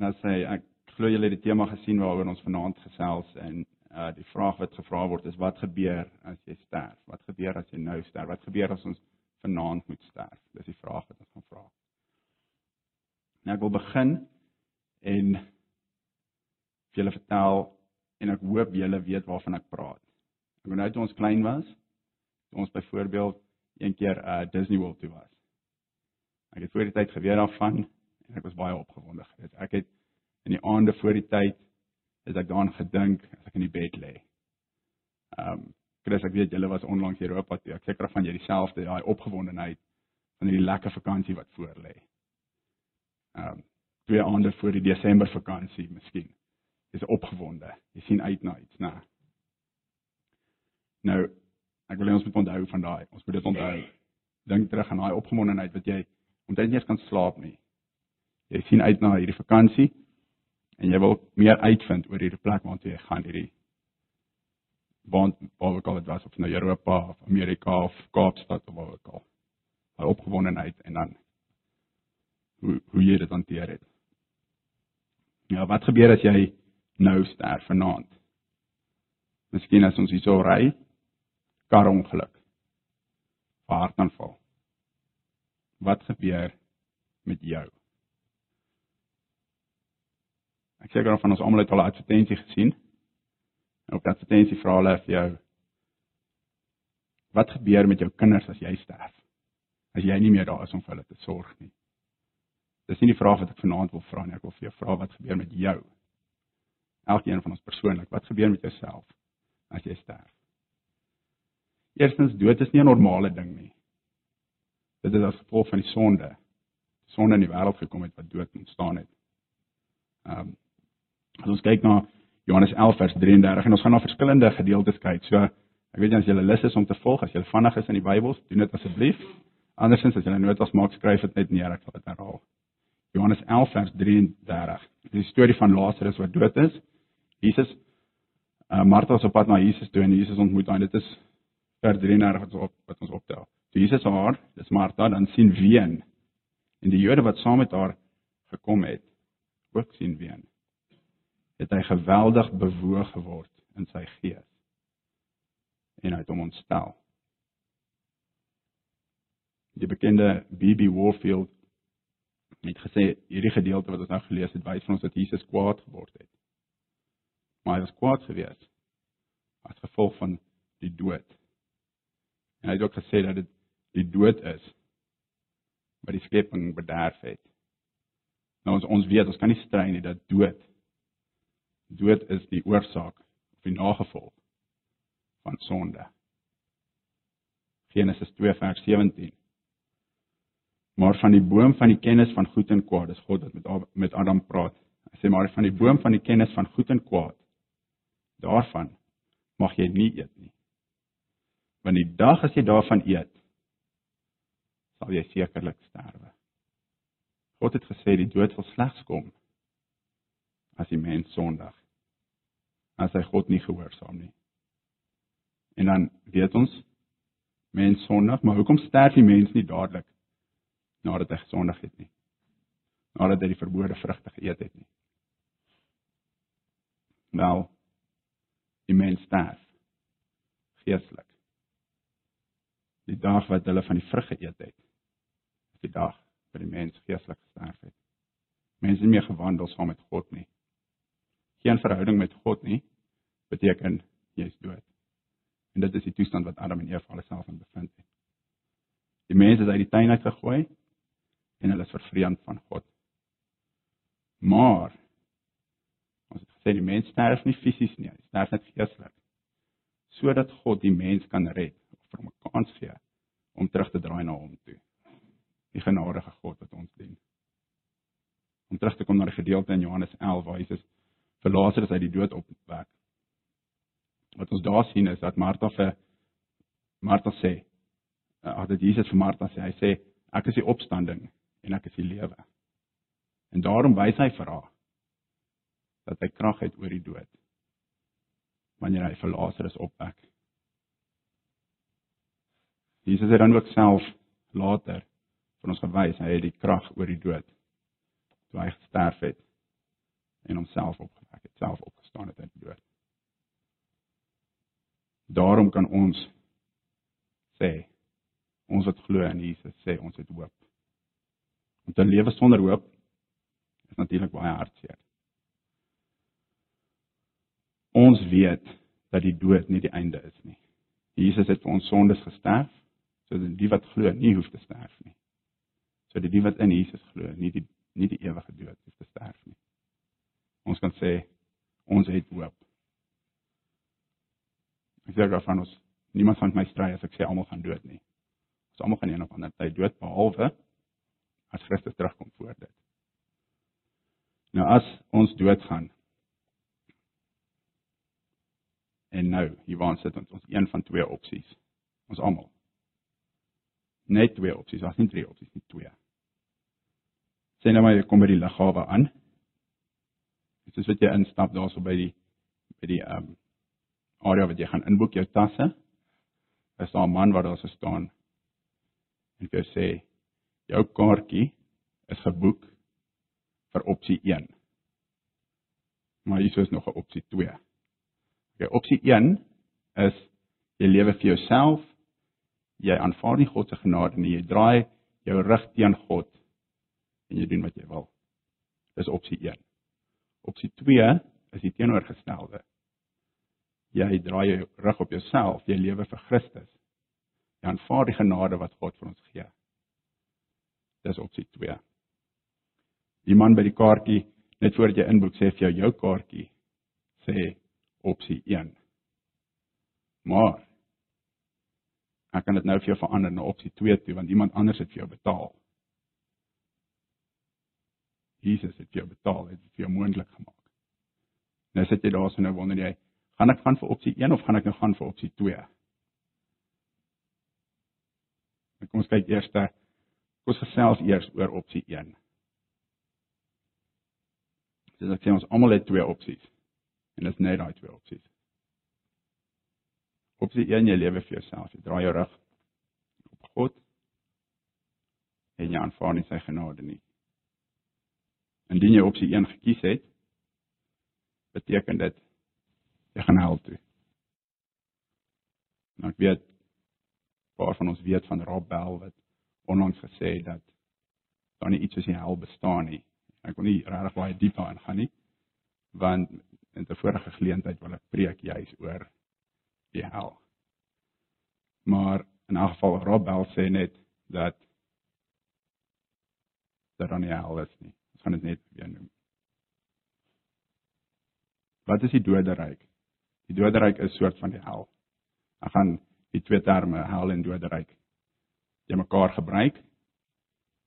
nou sê ek glo julle het die tema gesien waaroor ons vanaand gesels en uh die vraag wat gevra word is wat gebeur as jy sterf? Wat gebeur as jy nou sterf? Wat gebeur as ons vanaand moet sterf? Dis die vraag wat ons gaan vra. Nou ek wil begin en vir julle vertel en ek hoop julle weet waarvan ek praat. Ek onthou toe ons klein was, toe ons byvoorbeeld een keer uh Disney World toe was. Ek het voor die tyd geweet daarvan en ek was baie opgewonde geweest. Ek het in die aande voor die tyd het ek daaraan gedink as ek in die bed lê. Ehm um, Chris, ek weet julle was onlangs in Europa toe. Ek seker van jy dieselfde daai opgewondenheid van hierdie lekker vakansie wat voor lê. Ehm um, twee aande voor die Desember vakansie miskien. Jy's opgewonde. Jy sien uit na iets, né? Nou, ek wil ons moet onthou van daai. Ons moet dit onthou. Dink terug aan daai opgewondenheid wat jy omtrent nie eens kan slaap nie. Jy sien uit na hierdie vakansie en jy wil meer uitvind oor hierdie plek waartoe jy gaan hierdie want waar ook al dit was of nou Europa of Amerika of Kaapstad of waar ook al. Daai opgewondenheid en dan hoe hoe jy dit hanteer het. Ja, wat gebeur as jy nou sterf vanaand? Miskien as ons hier so ry, karongeluk. Hartaanval. Wat gebeur met jou? Ek seker van ons almal het al 'n advertensie gesien. En op advertensie vra hulle vir jou wat gebeur met jou kinders as jy sterf? As jy nie meer daar is om vir hulle te sorg nie. Dis nie die vraag wat ek vanaand wil vra nie. Ek wil vir jou vra wat gebeur met jou? Elkeen van ons persoonlik, wat gebeur met jouself as jy sterf? Eerstens, dood is nie 'n normale ding nie. Dit is as gevolg van die sonde. Sonde in die wêreld gekom het wat dood ontstaan het. Ehm um, as ons kyk na Johannes 11 vers 33 en ons gaan na verskillende gedeeltes kyk. So ek weet nie as jy lus is om te volg, as jy vinnig is in die Bybel, doen dit asseblief. Andersins as jy notas maak, skryf dit net neer, ek sal dit herhaal. Johannes 11 vers 33. Die storie van Lazarus wat dood is. Jesus uh, Martha is op pad na Jesus toe en Jesus ontmoet haar. Dit is vers 33 wat ons op wat ons optel. Toe Jesus haar, dis Martha, dan sien ween. En die Jode wat saam met haar gekom het, ook sien ween. Het hy geweldig bewoog geword in sy gees. En hy het hom ontstel. Die bekende BB Warfield het gesê hierdie gedeelte wat ons nou gelees het wys vir ons dat Jesus kwaad geword het. Maar hy was kwaad gewees as gevolg van die dood. En hy het ook gesê dat dit die dood is wat die skepping bederf het. Nou ons ons weet, ons kan nie strei nie dat dood dood is die oorsaak of die nagevolg van sonde. Genesis 2 vers 17 maar van die boom van die kennis van goed en kwaad, dis God wat met met Adam praat. Hy sê maar van die boom van die kennis van goed en kwaad, daarvan mag jy nie eet nie. Want die dag as jy daarvan eet, sal jy sekerlik sterwe. God het gesê die dood sal slegs kom as die mens sondig. As hy God nie gehoorsaam nie. En dan weet ons mens sondig, maar hoekom sterf die mens nie dadelik nadat hy gesondig het nie. Nadat hy die verbode vrugte geëet het nie. Nou die mens sterf geestelik. Die dag wat hulle van die vrug geëet het, is die dag wat die mens geestelik sterf het. Mense nie meer gewandel saam met God nie. Geen verhouding met God nie beteken jy is dood. En dit is die toestand wat Adam en Eva alself in bevind het. Die mense is uit die tuin uit gegooi en hulle is vervreemd van God. Maar ons het gesê die mens sterf nie fisies nie, hy sterf net geestelik. Sodat God die mens kan red of vir hom 'n kans gee om terug te draai na hom toe. Die genadige God wat ons dien. Om terug te kom na die gedeelte in Johannes 11 waar Jesus vir Lazarus uit die dood opwek. Wat ons daar sien is dat Martha vir Martha sê, ag dit Jesus vir Martha sê, hy sê ek is die opstanding en ek is die lewe. En daarom wys hy vir haar dat hy krag het oor die dood. Wanneer hy vir Lazarus opwek. Jesus het dan ook self later vir ons gewys hy het die krag oor die dood toe hy gesterf het en homself opgewek het, self opgestaan het uit die dood. Daarom kan ons sê ons wat glo in Jesus sê ons het hoop. Want 'n lewe sonder hoop is natuurlik baie hartseer. Ons weet dat die dood nie die einde is nie. Jesus het vir ons sondes gesterf sodat die wat glo nie hoef te sterf nie. Sodat die wat in Jesus glo nie die nie die ewige dood hoef te sterf nie. Ons kan sê ons het hoop. Ek sê gou van ons niemand van my stry as ek sê almal gaan dood nie. Ons almal gaan een of ander tyd dood behalwe as Christus terugkom voor dit. Nou as ons doodgaan en nou hier waar ons sit ons, ons een van twee opsies. Ons almal. Net twee opsies, as nie drie opsies nie, twee. Sê nou maar jy kom by die lughawe aan. Is wat jy instap daarso by die by die ehm um, area wat jy gaan inboek jou tasse. Is daar 'n man wat daar so staan en jy sê jou kaartjie is geboek vir opsie 1. Maar hier is nog 'n opsie 2. Okay, opsie 1 is jy lewe vir jouself. Jy aanvaar nie God se genade nie. Jy draai jou rug teen God en jy doen wat jy wil. Dis opsie 1. Opsie 2 is die teenoorgestelde. Jy draai jou rug op jouself, jy lewe vir Christus. Jy aanvaar die genade wat God vir ons gee. Dis opsie 2. Die man by die kaartjie net voordat jy inboek sê vir jou jou kaartjie sê opsie 1. Maar ek kan dit nou vir jou verander na opsie 2 toe want iemand anders het vir jou betaal. Jesus het jou betaal, het dit vir jou moontlik gemaak. Nou sit jy daar so nou wonder jy, gaan ek gaan vir opsie 1 of gaan ek nou gaan vir opsie 2? Nou kom ons kyk eers daar. Kom ons gesels eers oor opsie 1. Dis ek sê ons almal het twee opsies. En dit is net daai twee opsies. Opsie 1 jy lewe vir jouself. Jy draai jou rug op God en jy aanvaar nie sy genade nie. Indien jy opsie 1 gekies het, beteken dit jy gaan hel toe. Nou ek weet paar van ons weet van Rob Bell wat onlangs gesê het dat daar nie iets soos die hel bestaan nie. Ek kon nie regtig baie diep daarin gaan nie want in 'n vorige geleentheid wil ek preek juis oor die hel. Maar in 'n geval Rob Bell sê net dat dat dan nie hel is nie. Ons gaan dit net weer noem. Wat is die doderyk? Die doderyk is 'n soort van die hel. Ek gaan die twee terme hel en doderyk jy mekaar gebruik.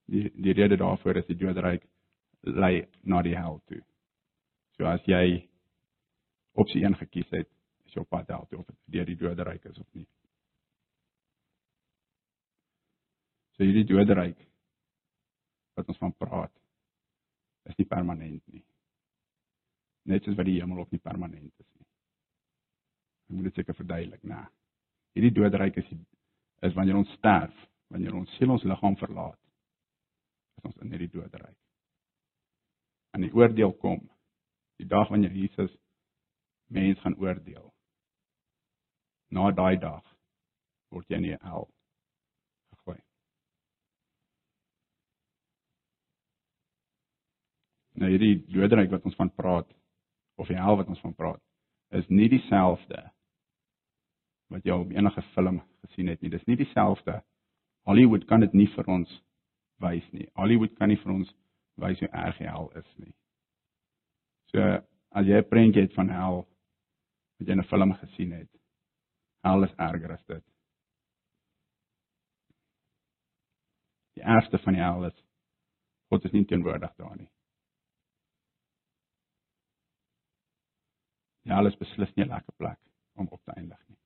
Die die rede daarvoor is die doderyk lei na die hel toe. So as jy opsie 1 gekies het, is jy op pad hel toe of dit deur die doderyk is of nie. So hierdie doderyk wat ons van praat is nie permanent nie. Net soos wat die hemel ook nie permanent is nie. Ek moet dit seker verduidelik, né? Hierdie doderyk is is wanneer ons sterf, wanneer ons siel ons liggaam verlaat. Is ons in hierdie doderyk. En die oordeel kom die dag wanneer Jesus mens gaan oordeel. Na daai dag word jy in die hel gegooi. Nou hierdie doderyk wat ons van praat of die hel wat ons van praat is nie dieselfde wat jy op enige film gesien het nie. Dis nie dieselfde. Hollywood kan dit nie vir ons wys nie. Hollywood kan nie vir ons wys hoe erg die hel is nie. So as jy 'n prentjie het van hel wat jy in 'n film gesien het, hel is erger as dit. Die ergste van die hel is God is nie teenwoordig daar nie. Ja, alles beslis nie 'n lekker plek om op te eindig nie.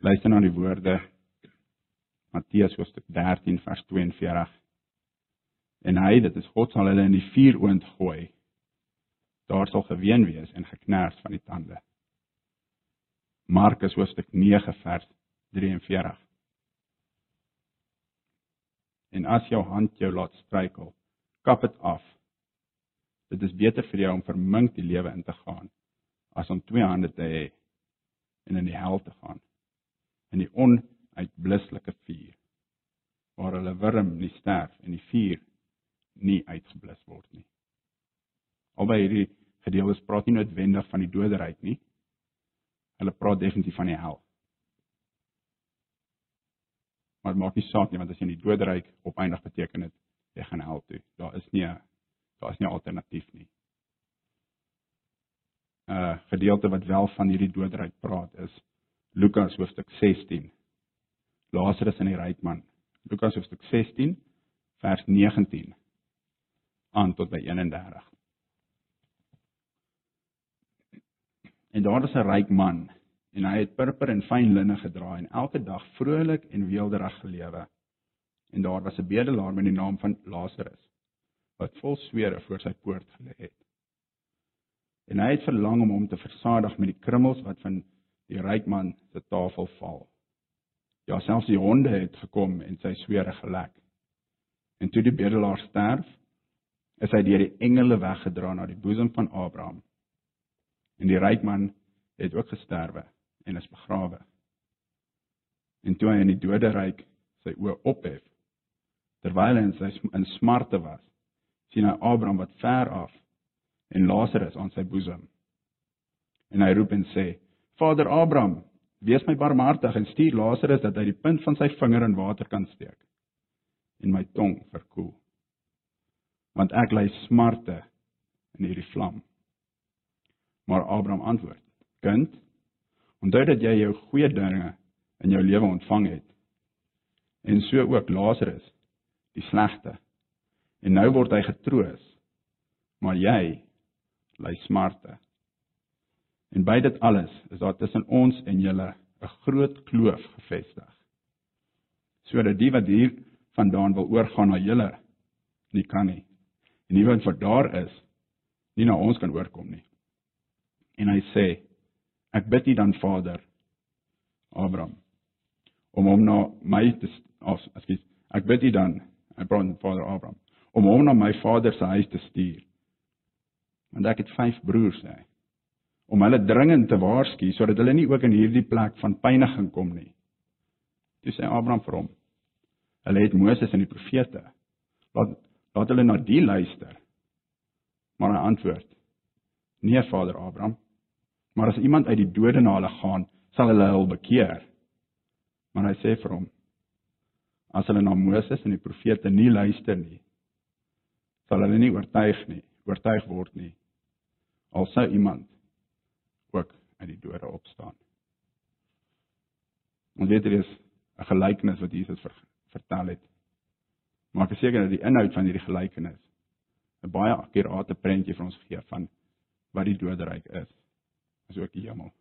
Luister na die woorde Matteus hoofstuk 13 vers 42. En hy, dit is God sal hulle in die vuur oond gooi. Daar sal geween wees en geknars van die tande. Markus hoofstuk 9 vers 43. En as jou hand jou laat struikel, kap dit af. Dit is beter vir jou om vermink die lewe in te gaan as om twee hande te hê en in die hel te gaan. In die onuitblusselike vuur waar hulle wurm nie sterf en die vuur nie uitgeblus word nie. Albei hierdie gedeeltes praat nie noodwendig van die doderyk nie. Hulle praat definitief van die hel. Maar maak nie saak nie want as jy in die doderyk opeindig beteken dit jy gaan hel toe. Daar is nie daar is nie alternatief nie. Uh, gedeelte wat wel van hierdie doderyk praat is Lukas hoofstuk 16. Lazarus en die ryk man. Lukas hoofstuk 16 vers 19 aan tot by 31. En daar is 'n ryk man en hy het purper en fyn linne gedra en elke dag vrolik en weelderig gelewe. En daar was 'n bedelaar met die naam van Lazarus wat vol swere voor sy poort gelê het. En hy het verlang om hom te versadig met die krummels wat van die ryk man se tafel val. Ja, selfs die honde het gekom en sy swere gelek. En toe die bedelaar sterf, is hy deur die engele weggedra na die boesem van Abraham. En die ryk man het ook gesterwe en is begrawe. En toe hy in die doderyk sy oë ophef, terwyl hy in sy in smarte was, sien hy Abraham wat ver af en Lazarus aan sy boesem. En hy roep en sê: "Vader Abraham, wees my barmhartig en stuur Lazarus dat hy die punt van sy vinger in water kan steek en my tong verkoel. Want ek ly smarte in hierdie vlam." Maar Abraham antwoord: "Kind, Onthou dat jy jou goeie dinge in jou lewe ontvang het. En so ook Lazarus, die slegte. En nou word hy getroos. Maar jy ly smarte. En by dit alles is daar tussen ons en julle 'n groot kloof gevestig. Sodat die wat hier vandaan wil oorgaan na julle nie kan nie. En die wat van daar is, nie na ons kan oorkom nie. En hy sê Ek bid U dan Vader Abraham om hom na my te ekskuus ek bid U dan ek praat met Vader Abraham om hom na my vader se huis te stuur. Want ek het vyf broers sê om hulle dringend te waarsku sodat hulle nie ook in hierdie plek van pyniging kom nie. Toe sê Abraham vir hom: Hulle het Moses en die profete. Laat laat hulle na die luister. Maar hy antwoord: Nee, Vader Abraham, Maar as iemand uit die dode na hulle gaan, sal hulle hul bekeer. Maar hy sê vir hom: As hulle na Moses en die profete nie luister nie, sal hulle nie oortuig nie, oortuig word nie. Al sou iemand ook uit die dode opstaan. Ons weet hier is 'n gelykenis wat Jesus ver, vertel het. Maar ek is seker dat die inhoud van hierdie gelykenis 'n baie akkurate prentjie vir ons gee van wat die doderyk is is ook die hemel.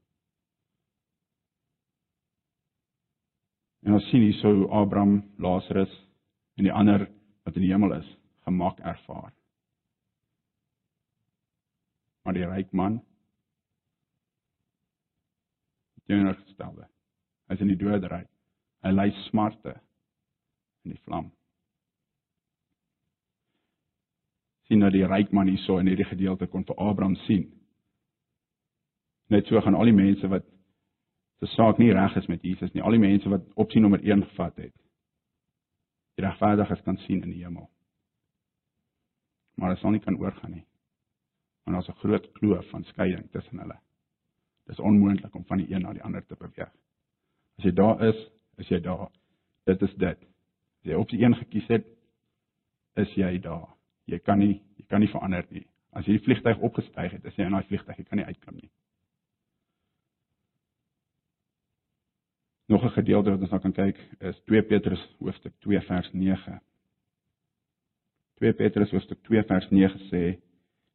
En ons sien hier so Abraham, Lazarus en die ander wat in die hemel is, gemak ervaar. Maar die ryk man teenoorgestelde. Hy's in die doderyk. Hy ly smarte in die vlam. sien dat die ryk man hierso in hierdie gedeelte kon vir Abraham sien Net so gaan al die mense wat se saak nie reg is met Jesus nie, al die mense wat opsie nommer 1 gevat het. Die regverdiges kan sien in die hemel. Maar dit sal nie kan oorgaan nie. Want daar's 'n groot kloof van skeiding tussen hulle. Dit is onmoontlik om van die een na die ander te beweeg. As jy daar is, is jy daar. Dit is dit. As jy opsie 1 gekies het, is jy daar. Jy kan nie jy kan nie verander nie. As jy die vliegtyg opgestyg het, is jy in daai vliegtyg, kan nie uitklim nie. Nog 'n gedeelte wat ons nou kan kyk is 2 Petrus hoofstuk 2 vers 9. 2 Petrus hoofstuk 2 vers 9 sê: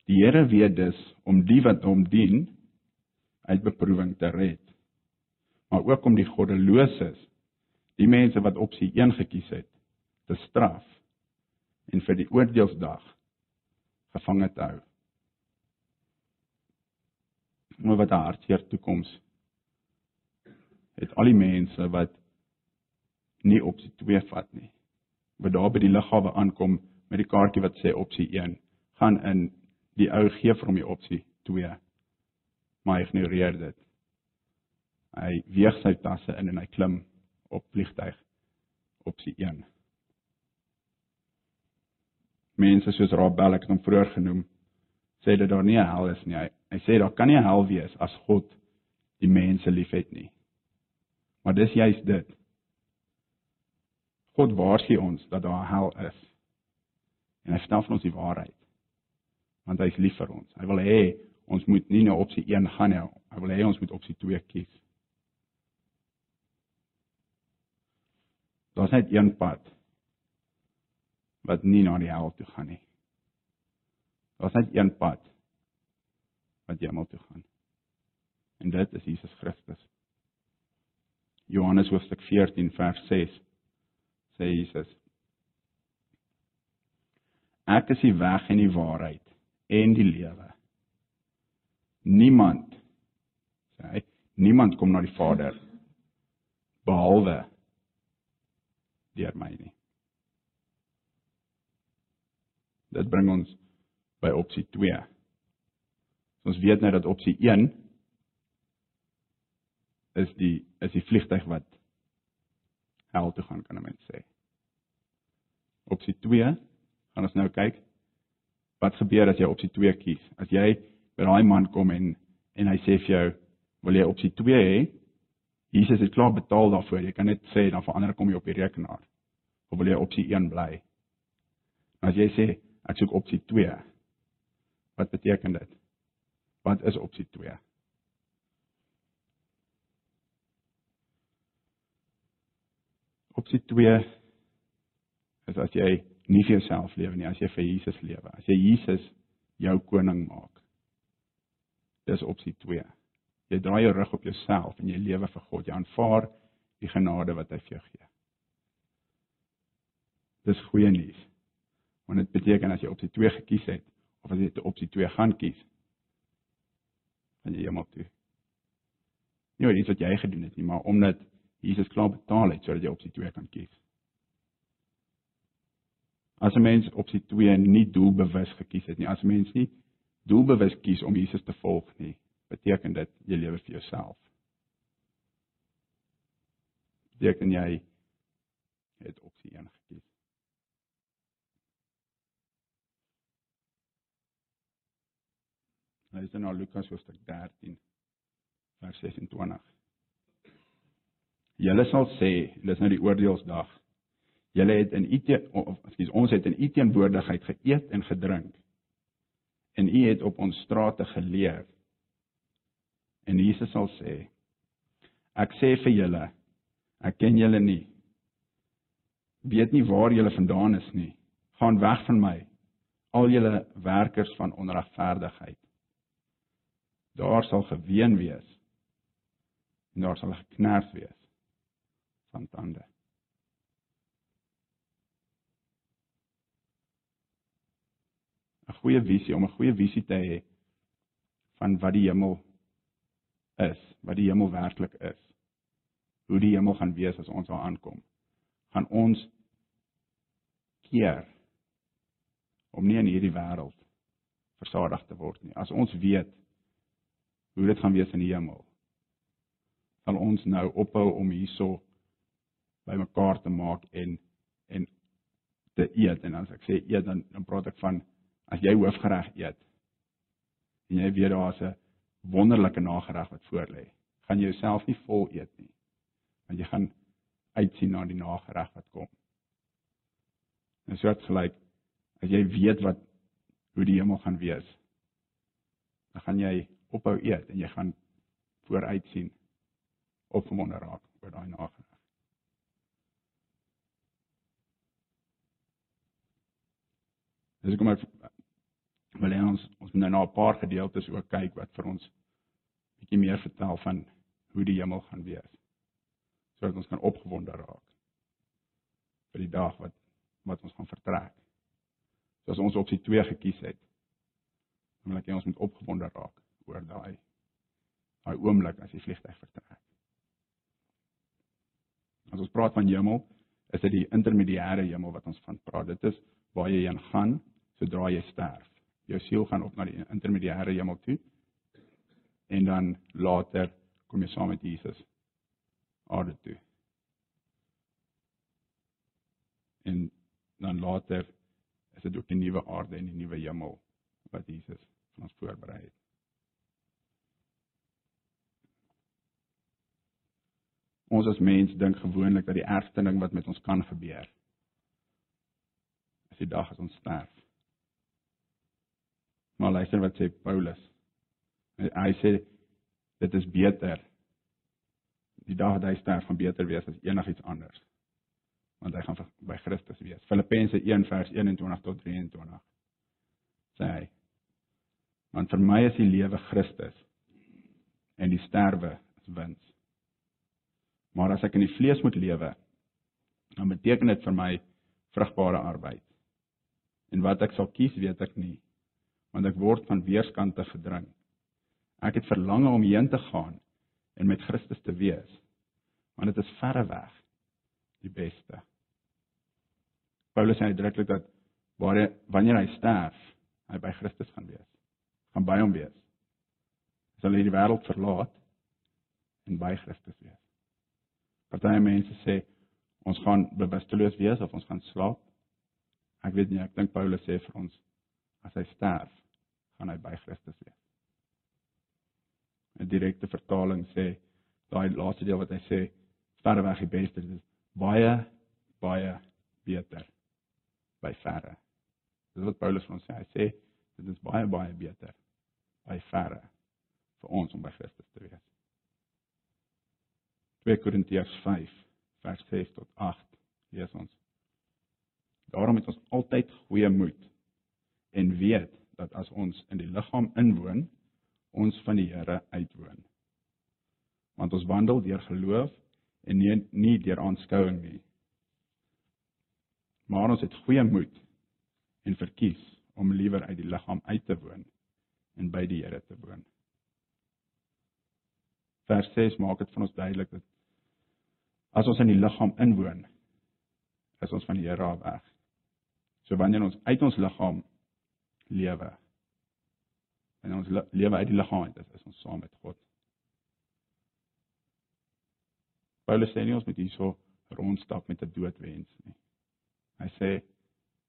Die Here weet dus om die wat hom dien uit beproewing te red, maar ook om die goddeloses, die mense wat opsie 1 gekies het, te straf en vir die oordeelsdag gevange te hou. Maar wat 'n hartseer toekoms het al die mense wat nie opsie 2 vat nie. Wat daar by die lughawe aankom met die kaartjie wat sê opsie 1, gaan in Die ou gee vir hom die opsie 2. Maar hy ignoreer dit. Hy weeg sy tasse in en hy klim op vliegtyg opsie 1. Mense soos Rob Bell ek het hom vroeër genoem, sê dat daar nie 'n hel is nie. Hy, hy sê daar kan nie 'n hel wees as God die mense liefhet nie. Maar dis juist dit. God waarsku ons dat daar 'n hel is. En hy vertel vir ons die waarheid. Want hy is lief vir ons. Hy wil hê ons moet nie na opsie 1 gaan nie. Hy wil hê ons moet opsie 2 kies. Daar's net een pad wat nie na die hel toe gaan nie. Daar's net een pad wat hemel toe gaan. En dit is Jesus Christus. Johannes hoofstuk 14 vers 6 sê Jesus: Ek is die weg en die waarheid en die lewe. Niemand sê hy, niemand kom na die Vader behalwe deur my nie. Dit bring ons by opsie 2. So ons weet nou dat opsie 1 is die is die vliegtyg wat hel toe gaan kan 'n mens sê. Opsie 2 gaan ons nou kyk wat gebeur as jy opsie 2 kies. As jy by daai man kom en en hy sê vir jou wil jy opsie 2 hê? Jesus het klaar betaal daarvoor. Jy kan net sê dan verander kom jy op die rekenaar. Of wil jy opsie 1 bly? As jy sê ek soek opsie 2. Wat beteken dit? Wat is opsie 2? Opsie 2 is as jy nie vir jouself lewe nie, as jy vir Jesus lewe. As jy Jesus jou koning maak. Dis opsie 2. Jy draai jou rug op jouself en jy lewe vir God. Jy aanvaar die genade wat hy vir jou gee. Dis goeie nuus. Want dit beteken as jy opsie 2 gekies het of as jy te opsie 2 gaan kies, dan jy hom op toe. Nie iets wat jy gedoen het nie, maar omdat Jesus klaar betaal het sodat jy opsie 2 kan kies. As 'n mens opsie 2 nie doelbewus gekies het nie, as 'n mens nie doelbewus kies om Jesus te volg nie, beteken dit jy lewe vir jouself. Beteken jy het opsie 1 gekies. Luister na Lukas hoofstuk 13 vers 26. Julle sal sê, dis nou die oordeelsdag. Julle het in u of ekskuus ons het in u teenwoordigheid geëet en gedrink. En u het op ons strate geleer. En Jesus sal sê: Ek sê vir julle, ek ken julle nie. Weet nie waar julle vandaan is nie. Gaan weg van my, al julle werkers van onregverdigheid. Daar sal geween wees. En daar sal geknars wees van tande. Goeie visie om 'n goeie visie te hê van wat die hemel is, wat die hemel werklik is. Hoe die hemel gaan wees as ons daar aankom. Gaan ons keer om nie in hierdie wêreld versadig te word nie. As ons weet hoe dit gaan wees in die hemel, sal ons nou ophou om hierso bymekaar te maak en en te eet en as ek sê eet dan dan praat ek van as jy hoofgereg eet en jy weet daar's 'n wonderlike nagereg wat voor lê, gaan jy jouself nie vol eet nie. Want jy gaan uitsien na die nagereg wat kom. En so het gelyk as jy weet wat hoe die hemel gaan wees, dan gaan jy ophou eet en jy gaan vooruit sien opgewonde raak oor daai nagereg. Dis kom ek wil hê ons ons moet nou na 'n paar gedeeltes ook kyk wat vir ons bietjie meer vertel van hoe die hemel gaan wees. Sodat ons kan opgewonde raak vir die dag wat wat ons gaan vertrek. So as ons opsie 2 gekies het, dan wil ek hê ons moet opgewonde raak oor daai daai oomblik as die vliegtuig vertrek. As ons praat van hemel, is dit die intermediêre hemel wat ons van praat. Dit is waar jy heen gaan sodra jy sterf jou siel gaan op na die intermediêre hemel toe. En dan later kom jy saam met Jesus aarde toe. En dan later is dit ook die nuwe aarde en die nuwe hemel wat Jesus vir ons voorberei het. Ons as mens dink gewoonlik dat die ergste ding wat met ons kan gebeur is die dag as ons sterf. Maar luister wat sê Paulus. Hy sê dit is beter die dag dat hy sterf gaan beter wees as enigiets anders. Want hy gaan by Christus wees. Filippense 1 vers 21 tot 23 sê hy: Want vir my is die lewe Christus en die sterwe is wins. Maar as ek in die vlees moet lewe, dan beteken dit vir my vrugbare arbeid. En wat ek sal kies, weet ek nie, want ek word van weerskante gedring. Ek het verlange om heen te gaan en met Christus te wees, want dit is verre weg die beste. Paulus sê uitdruklik dat waar hy, wanneer hy sterf, hy by Christus gaan wees, gaan by hom wees. Hy sal hierdie wêreld verlaat en by Christus wees. Party mense sê ons gaan bewusteloos wees of ons gaan slaap. Ek weet nie, ek dink Paulus sê vir ons as hy sterf, gaan hy by Christus wees. 'n Direkte vertaling sê daai laaste deel wat hy sê verre weg die beste is baie baie beter by verre. Dis wat Paulus ons sê. Hy sê dit is baie baie beter by verre vir ons om by Christus te wees. 2 Korintiërs 5 vers 6 tot 8 lees ons. Daarom het ons altyd goeie moed en weet dat as ons in die liggaam inwoon, ons van die Here uitwoon. Want ons wandel deur geloof en nie, nie deur aanskouing nie. Maar ons het goeie moed en verkies om liewer uit die liggaam uit te woon en by die Here te woon. Vers 6 maak dit vir ons duidelik dat as ons in die liggaam inwoon, is ons van die Here af weg. So wanneer ons uit ons liggaam lewe, en ons lewe uit die liggaam uit is, is ons saam met God. Paulus sê nie ons moet hierso rondstap met 'n doodwens nie. Hy sê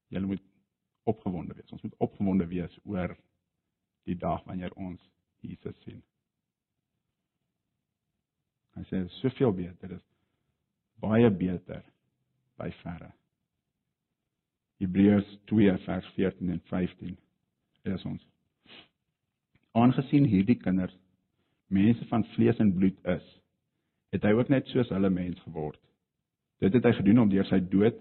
julle moet opgewonde wees. Ons moet opgewonde wees oor die dag wanneer ons Jesus sien. Hy sê soveel beter is baie beter by verre. Hebreërs 2 vers 14 en 15 is ons. Aangesien hierdie kinders mense van vlees en bloed is, het hy ook net soos hulle mens geword. Dit het hy gedoen om deur sy dood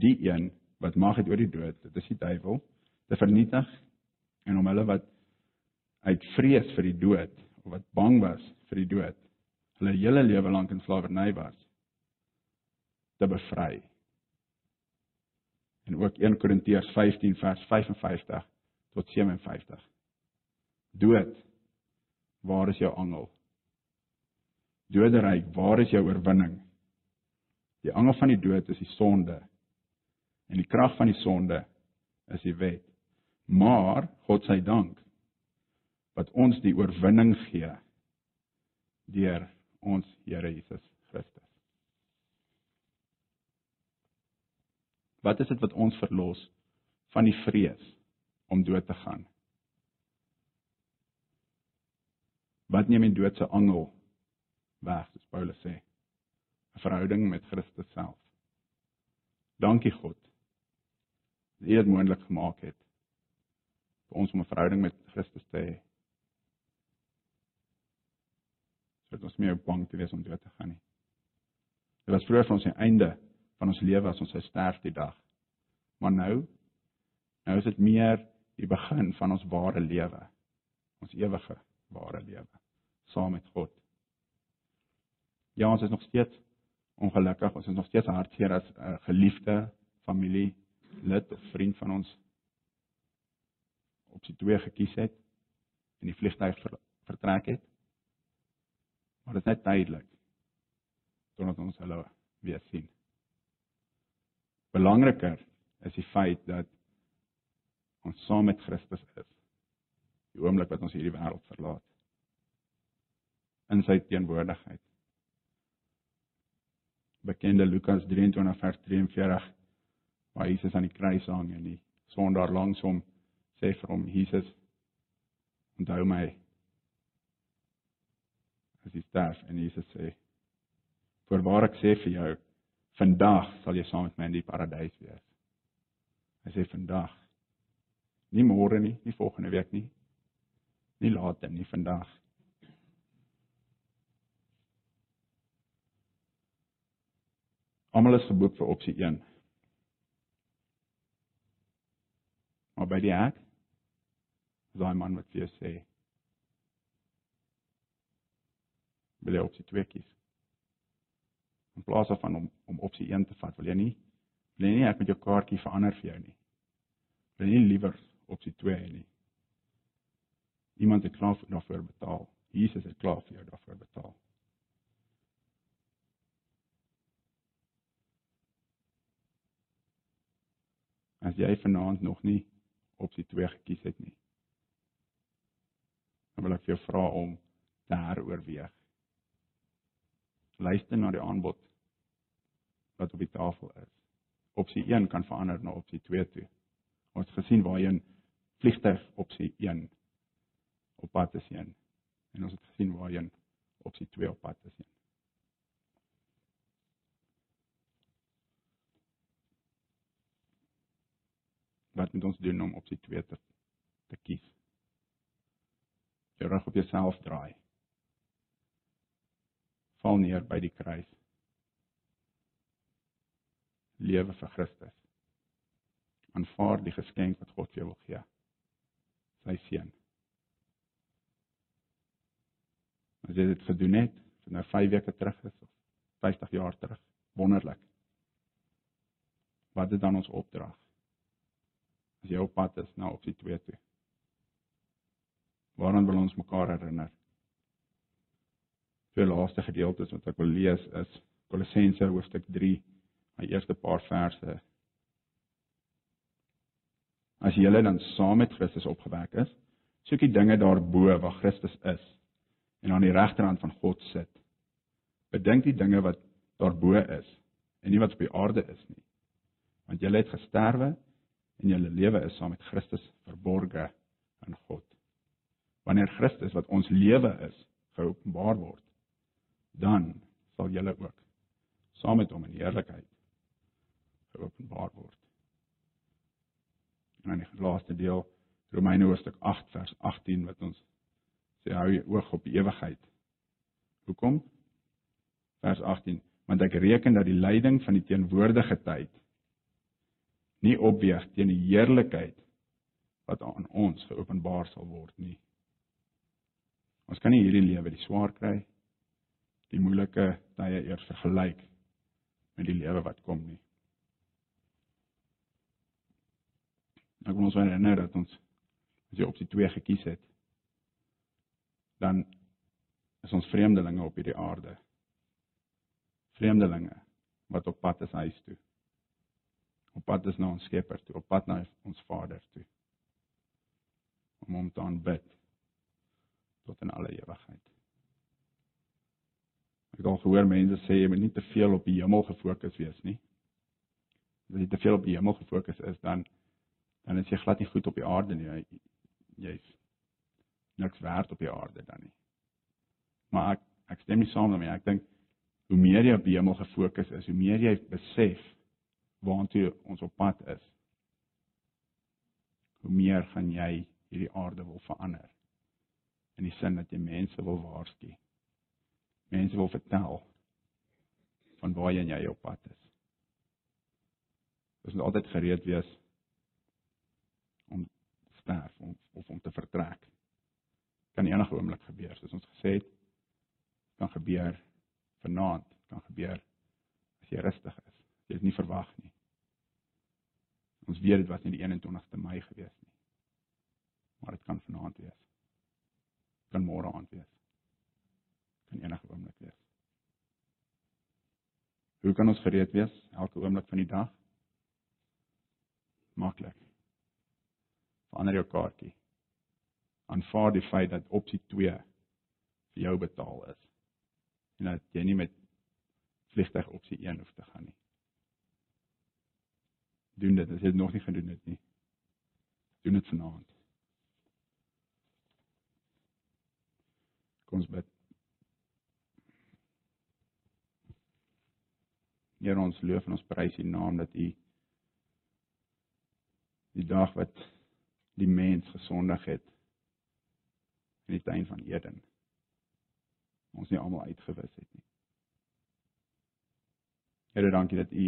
die een wat mag het oor die dood, dit is die duiwel, te vernietig en om hulle wat uit vrees vir die dood of wat bang was vir die dood, hulle hele lewe lank in slawerny was, te bevry. En ook 1 Korintiërs 15 vers 55 tot 57. Dood, waar is jou angel? Doderyk, waar is jou oorwinning? Die angel van die dood is die sonde. En die krag van die sonde is die wet. Maar God se dank wat ons die oorwinning gee deur ons Here Jesus Christus. Wat is dit wat ons verlos van die vrees om dood te gaan? Wat neem die dood se angel weg, soos Paulus sê? 'n Verhouding met Christus self. Dankie God. Dat U dit moontlik gemaak het vir ons om 'n verhouding met Christus te hê. Sodat ons meer bang te wees om dood te gaan nie. Dit was vroeër van ons einde van ons lewe as ons sou sterf die dag. Maar nou nou is dit meer die begin van ons ware lewe. Ons ewige ware lewe saam met God. Ja, ons is nog steeds ongelukkig, ons is nog steeds hartseer as 'n uh, geliefde familie lid of vriend van ons op sy twee gekies het en die vliegtuig ver, vertrek het. Maar dit is net tydelik totdat ons hulle weer sien. Belangriker is die feit dat ons saam met Christus is Die oomblik wat ons hierdie wêreld verlaat. In sy teenwoordigheid. Bekende Lukas 23 vers 43 waar Jesus aan die kruis hang en die sondaar langs hom sê vir hom Jesus onthou my as jy sterf en Jesus sê voorwaar ek sê vir jou vandag sal jy saam met my in die paradys wees hy sê vandag nie môre nie nie volgende week nie. Nie later nie vandag. Almal is geboek vir opsie 1 maar by die hek is daai man wat vir jou sê wil jy opsie 2 kies? In plaas daarvan om om opsie 1 te vat wil jy nie wil jy nie ek met jou kaartjie verander vir jou nie. Wil jy nie liewer opsie 2 hê nie iemand het klaar daarvoor betaal Jesus het klaar vir jou daarvoor betaal As jy vanaand nog nie opsie 2 gekies het nie. Dan wil ek jou vra om te heroorweeg. Luister na die aanbod wat op die tafel is. Opsie 1 kan verander na opsie 2 toe. Ons het gesien waarheen vliegtyg opsie 1 op pad is heen. En ons het gesien waarheen opsie 2 op pad is heen. wat moet ons doen om opsie 2 te te kies? Jy reg op jouself draai. Val neer by die kruis. Lewe vir Christus. Aanvaar die geskenk wat God vir jou wil gee. Sy seun. As jy dit gedoen het, vir nou 5 weke terug is of 50 jaar terug, wonderlik. Wat is dan ons opdrag? as jy op pad is na opsie 2 toe. Waaraan wil ons mekaar herinner? Die laaste gedeeltes wat ek wil lees is Kolossense hoofstuk 3, my eerste paar verse. As jy dan saam met Christus opgewek is, soek die dinge daarbo waar Christus is en aan die regterhand van God sit. Bedink die dinge wat daarbo is en nie wat op die aarde is nie. Want jy het gesterwe en julle lewe is saam met Christus verborge in God. Wanneer Christus wat ons lewe is, geopenbaar word, dan sal julle ook saam met hom in heerlikheid geopenbaar word. En dan die laaste deel Romeine hoofstuk 8 vers 18 wat ons sê hou jou oog op die ewigheid. Hoekom? Vers 18 want ek reken dat die lyding van die teenwoordige tyd nie opweeg teen die heerlikheid wat aan ons geopenbaar sal word nie. Ons kan nie hierdie lewe die swaar kry, die moeilike tye eers vergelyk met die lewe wat kom nie. Ek wil ons herinner dat ons as jy opsie 2 gekies het, dan is ons vreemdelinge op hierdie aarde. Vreemdelinge wat op pad is huis toe op pad is na ons Skepper toe, op pad na ons Vader toe. Om hom te aanbid tot in alle ewigheid. Ek al gehoor mense sê jy moet nie te veel op die hemel gefokus wees nie. As jy te veel op die hemel gefokus is, dan dan is jy glad nie goed op die aarde nie. Jy's niks werd op die aarde dan nie. Maar ek ek stem nie saam daarmee. Ek dink hoe meer jy op die hemel gefokus is, hoe meer jy besef waartoe ons op pad is. Hoe meer gaan jy hierdie aarde wil verander? In die sin dat jy mense wil waarsku. Mense wil vertel van waar jy en jy op pad is. Ons moet altyd gereed wees om te sterf of, of om te vertrek. Kan enige oomblik gebeur, soos ons gesê het. Kan gebeur vanaand, kan gebeur as jy rustig is jy het nie verwag nie. Ons weet dit was nie die 21ste Mei gewees nie. Maar dit kan vanaand wees. Kan môre aand wees. Kan enige oomblik wees. Hoe kan ons gereed wees elke oomblik van die dag? Maklik. Verander jou kaartjie. aanvaar die feit dat opsie 2 vir jou betaal is. En dat jy nie met vliegtyg opsie 1 hoef te gaan nie. Doen dit as jy dit nog nie gedoen het nie. Doen dit vanaand. Kom ons bid. Here ons loof en ons prys U naam dat U die dag wat die mens gesondig het in die tuin van Eden ons nie almal uitgewis het nie. Here dankie dat U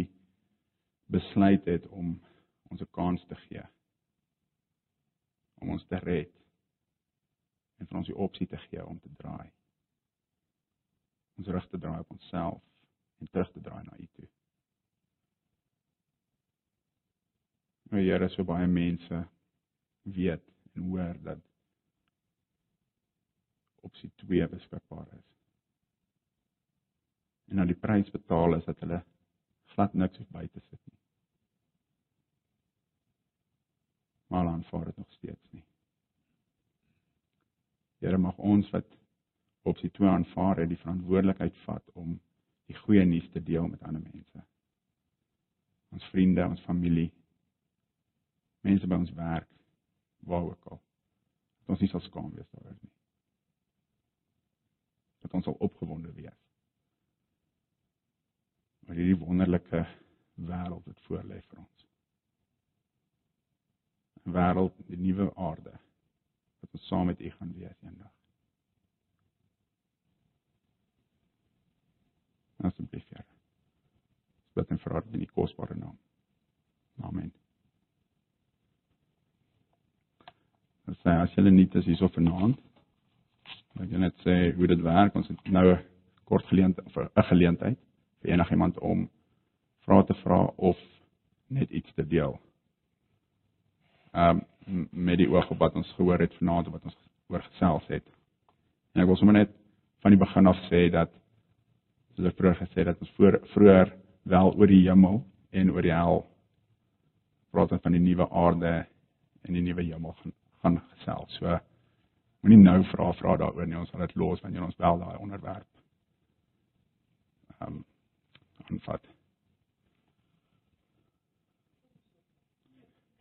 besluit het om ons 'n kans te gee om ons te red en vir ons die opsie te gee om te draai. Ons rug te draai op onsself en terug te draai na U toe. Nou Here, so baie mense weet en hoor dat opsie 2 beskikbaar is. En dat die prys betaal is dat hulle glad niks hoef by te sit nie. Maar aanvaar dit nog steeds nie. Here mag ons wat opsie 2 aanvaar het die verantwoordelikheid vat om die goeie nuus te deel met ander mense. Ons vriende, ons familie, mense by ons werk, waar ook al. Dat ons nie sal skaam wees daaroor nie. Dat ons sal opgewonde wees. Maar hierdie wonderlike wêreld wat voor lê vir ons. 'n Wêreld, die nuwe aarde wat ons saam met U gaan wees eendag. Asseblief, Here. Bid en vra dit in die kosbare naam. Amen. Ons sê as julle nie dis hierso vanaand. Ek wil net sê hoe dit werk. Ons het nou 'n kort geleentheid vir 'n geleentheid vir enigiemand om vrae te vra of net iets te deel. Ehm um, met die oog op wat ons gehoor het vanaand wat ons oor gesels het. En ek wil sommer net van die begin af sê dat soos ek vroeër gesê het dat ons voor vroeër wel oor die hemel en oor die hel praat van die nuwe aarde en die nuwe hemel gaan gaan gesels. So moenie nou vra vra daaroor nie. Ons sal dit los wanneer ons wel daai onderwerp ehm um, aanvat.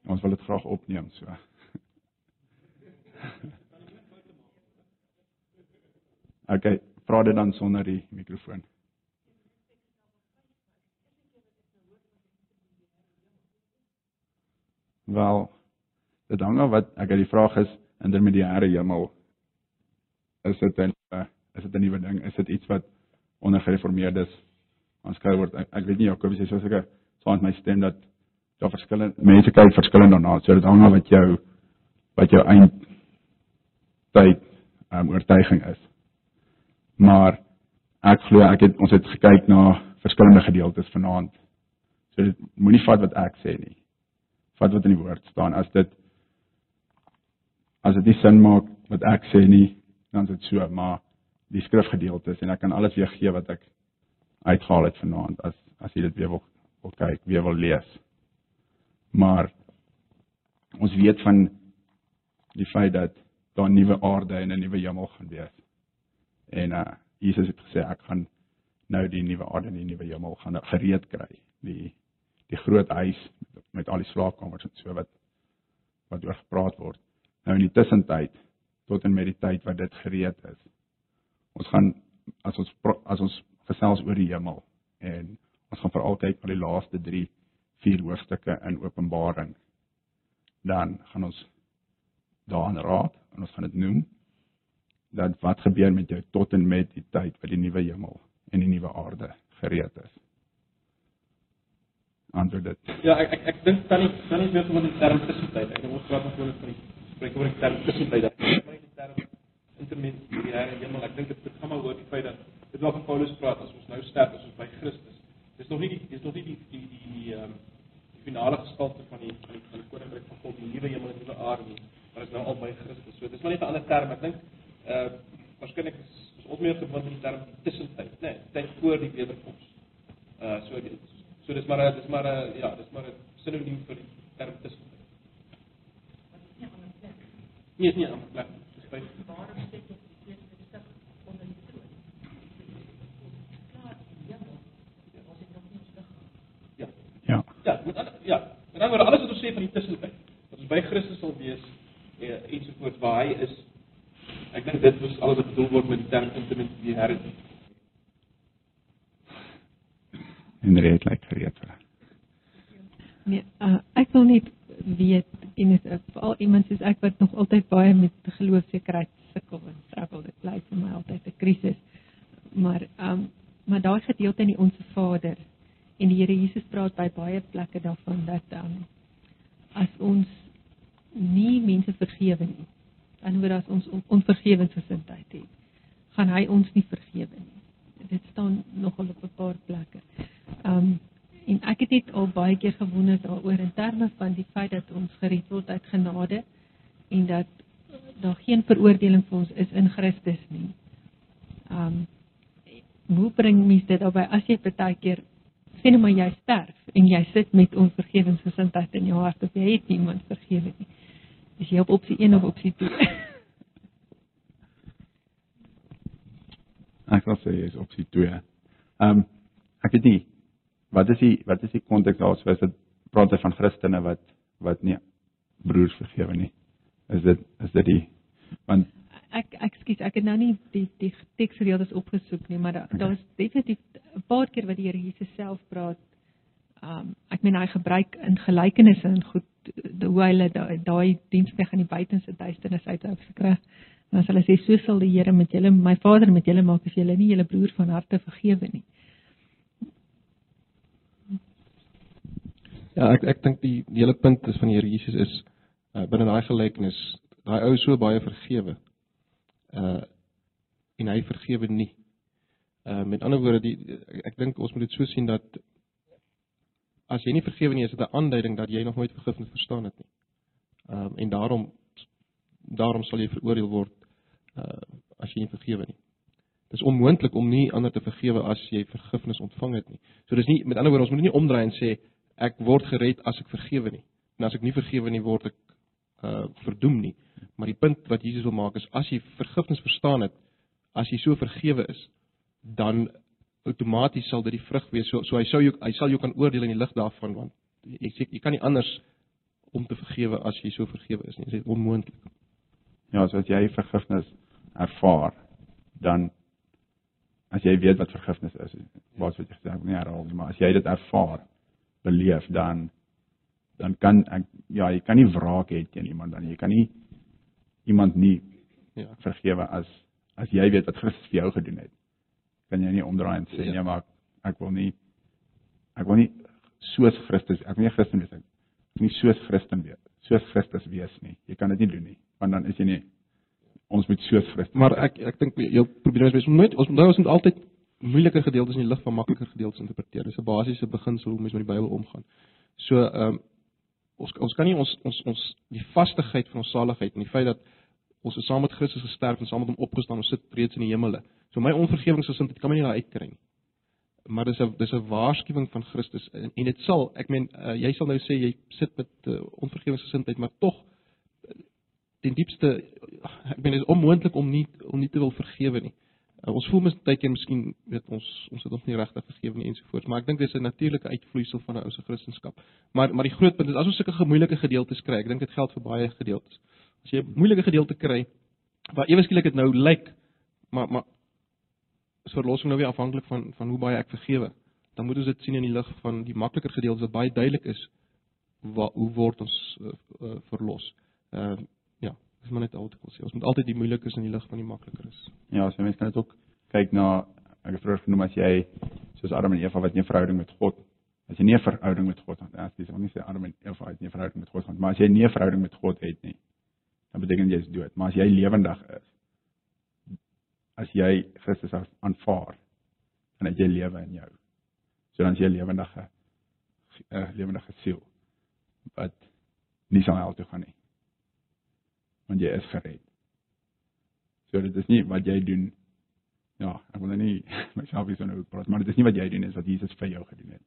Ons wil dit graag opneem so. Okay, vra dit dan sonder die mikrofoon. Wel, dit hang af wat ek het die vraag is intermediêre hemel is dit 'n is dit 'n nuwe ding? Is dit iets wat onder gereformeerdes aanskou word ek, ek weet nie Jakobus sê soos ek saam met my stem dat daar verskillende mense kyk verskillend daarna so dit hang af wat jou wat jou eind tyd um, oortuiging is. Maar ek glo ek het ons het gekyk na verskillende gedeeltes vanaand. So dit moenie vat wat ek sê nie. Vat wat in die woord staan. As dit as dit nie sin maak wat ek sê nie, dan is dit so, maar die skrifgedeeltes en ek kan alles weer gee wat ek uitgehaal het vanaand as as jy dit weer wil, wil kyk, weer wil lees. Maar ons weet van die feit dat daar 'n nuwe aarde en 'n nuwe hemel gaan wees. En uh Jesus het gesê ek gaan nou die nuwe aarde en die nuwe hemel gaan gereed kry. Die die groot huis met, met al die slaapkamers en so wat wat oor gepraat word. Nou in die tussentyd tot en met die tyd wat dit gereed is. Ons gaan as ons as ons gesels oor die hemel en ons gaan veral kyk na die laaste 3 4 hoofstukke in Openbaring. Dan gaan ons daaraan raak en ons gaan dit noem dat wat gebeur met jou tot en met die tyd wat die nuwe hemel en die nuwe aarde gereed is. Antwoord dit. Ja, ek ek ek dink dan nie dan nie meer van die term tussentyd. Ek dink ons praat nog oor die spreek oor die term tussentyd. Maar die term intermediêre hemel, ek dink dit gaan maar oor die feit dat dit wat Paulus praat as ons nou sterf as ons by Christus. Dis nog nie die dis nog nie die die die ehm die finale gestalte van die van die, die koninkryk van God, die nuwe hemel en die nuwe aarde nie, maar is nou al by Christus. So dis maar net 'n ander term. Ek dink uh waarskynlik is, ons meer gewoond aan die term tussentyd, né? Nee, tyd voor die wederkoms. Uh so so dis maar dis maar ja, dis maar 'n sinoniem vir die term tussentyd. Nie is nie 'n plek. by Waarom sit ons die eerste stuk onder die troon? Klaar, ja. Ons het nog nie liggaam. ja. Ja. Ja, met ander ja, met ander woorde alles wat ons sê van die tussentyd. Dat ons by Christus sal wees eh, ensovoorts waar hy is. Ek dink dit was alles wat bedoel word met die term intimate die Here. En reed lyk gereed vir. Nee, uh, ek wil net weet en dit is veral iemand soos ek wat nog altyd baie met geloofsekerheid sukkel en struggle. Dit bly vir my altyd 'n krisis. Maar ehm um, maar daai gedeelte in die Onse Vader en die Here Jesus praat by baie plekke daarvan dat ehm um, as ons nie mense vergewe nie, dan word as ons on, onvergewensgesindheid het, gaan hy ons nie vergewe nie. Dit staan nogal op 'n paar plekke. Ehm um, en ek het net al baie keer gewonder daaroor in terme van die feit dat ons gered word uit genade en dat daar geen veroordeling vir ons is in Christus nie. Ehm um, hoe bring mens dit daarby as jy partykeer sê net maar jy sterf en jy sit met onvergewensgesindheid in jou hart of jy het niemand vergewe nie. Is jy op opsie 1 of opsie 2? Ek sal sê is opsie 2. Ehm um, ek weet nie wat is die wat is die konteks daar so is dit praat hy van Christene wat wat nie broers vergewe nie. Is dit is dit die want ek ek skuis ek het nou nie die die teksgedeeltes opgesoek nie maar daar Okay. daar is definitief 'n paar keer wat die Here Jesus self praat. Um ek meen hy gebruik in gelykenisse en goed die hoe hulle daai daai dienskneg in die buitenste duisternis uit uit gekry. En as hulle sê so sal die Here met julle my Vader met julle maak as julle nie julle broer van harte vergewe nie. Ja, ek ek dink die, hele punt is van die Here Jesus is uh, binne daai gelykenis, daai ou so baie vergewe. Uh en hy vergewe nie. Uh met ander woorde, die ek dink ons moet dit so sien dat as jy nie vergewe nie, is dit 'n aanduiding dat jy nog nooit vergifnis verstaan het nie. Um en daarom daarom sal jy veroordeel word uh as jy nie vergewe nie. Dit is onmoontlik om nie ander te vergewe as jy vergifnis ontvang het nie. So dis nie met ander woorde ons moet nie omdraai en sê ek word gered as ek vergewe nie. En as ek nie vergewe nie word ek uh verdoem nie. Maar die punt wat Jesus wil maak is as jy vergifnis verstaan het, as jy so vergewe is, dan outomaties sal dit die vrug wees. So so hy sou jou hy sal jou kan oordeel in die lig daarvan want jy sê jy kan nie anders om te vergewe as jy so vergewe is nie. Dit is onmoontlik. ja, so as jy vergifnis ervaar, dan as jy weet wat vergifnis is, wat wat jy gesê het, nie herhaal nie, maar as jy dit ervaar, beleef dan dan kan ek ja, jy kan nie wraak hê teen iemand dan jy kan nie iemand nie Ja. vergewe as as jy weet wat Christus vir jou gedoen het. Kan jy nie omdraai en sê Ja. nee, maar ek, ek wil nie ek wil nie soos Christus, ek wil nie Christen wees ek wil nie soos Christen wees, soos Christus wees nie. Jy kan dit nie doen nie, want dan is jy nie ons moet soos Christus. Maar ek ek dink jou probleem is ons moet nooit ons moet ons moet altyd moeilike gedeeltes in die lig van makliker gedeeltes interpreteer. Dis 'n basiese beginsel hoe mens met die Bybel omgaan. So ehm um, ons ons kan nie ons ons ons die vastigheid van ons saligheid en die feit dat ons is saam met Christus gesterf en saam met hom opgestaan, ons sit reeds in die hemele. So my onvergewingsgesindheid kan my nie daar uitkry nie. Maar dis 'n dis 'n waarskuwing van Christus en, en dit sal, ek meen uh, jy sal nou sê jy sit met uh, onvergewingsgesindheid, maar tog ten diepste ek meen dit is onmoontlik om nie om nie te wil vergewe nie. Uh, ons voel mens baie keer miskien weet ons ons het ons nie regtig vergewe nie ensovoorts, maar ek dink dis 'n natuurlike uitvloeisel van 'n ou se Christendom. Maar maar die groot punt is as ons sulke moeilike gedeeltes kry, ek dink dit geld vir baie gedeeltes. As jy 'n moeilike gedeelte kry waar ewe skielik dit nou lyk, maar maar is verlossing nou weer afhanklik van van hoe baie ek vergewe. Dan moet ons dit sien in die lig van die makliker gedeeltes wat baie duidelik is waar hoe word ons uh, uh, verlos. Ehm uh, dis maar net altyd wil sê. Ons moet altyd die moeilikes in die lig van die makliker is. Ja, so mense kan dit ook kyk na ek het vroeër genoem as jy soos Adam en Eva wat nie 'n verhouding met God as jy nie 'n verhouding met God het, as jy sê nie sê Adam en Eva het nie 'n verhouding met God gehad, maar as jy nie 'n verhouding met God het nie, dan beteken jy is dood. Maar as jy lewendig is, as jy Christus aanvaar, dan het jy lewe in jou. So dan is jy lewendige 'n lewendige siel wat nie sal hel toe gaan nie. Want jy is gered. So dit is nie wat jy doen Ja, ek wil nou nie myself hier so nou praat, maar dit is nie wat jy doen is wat Jesus vir jou gedoen het.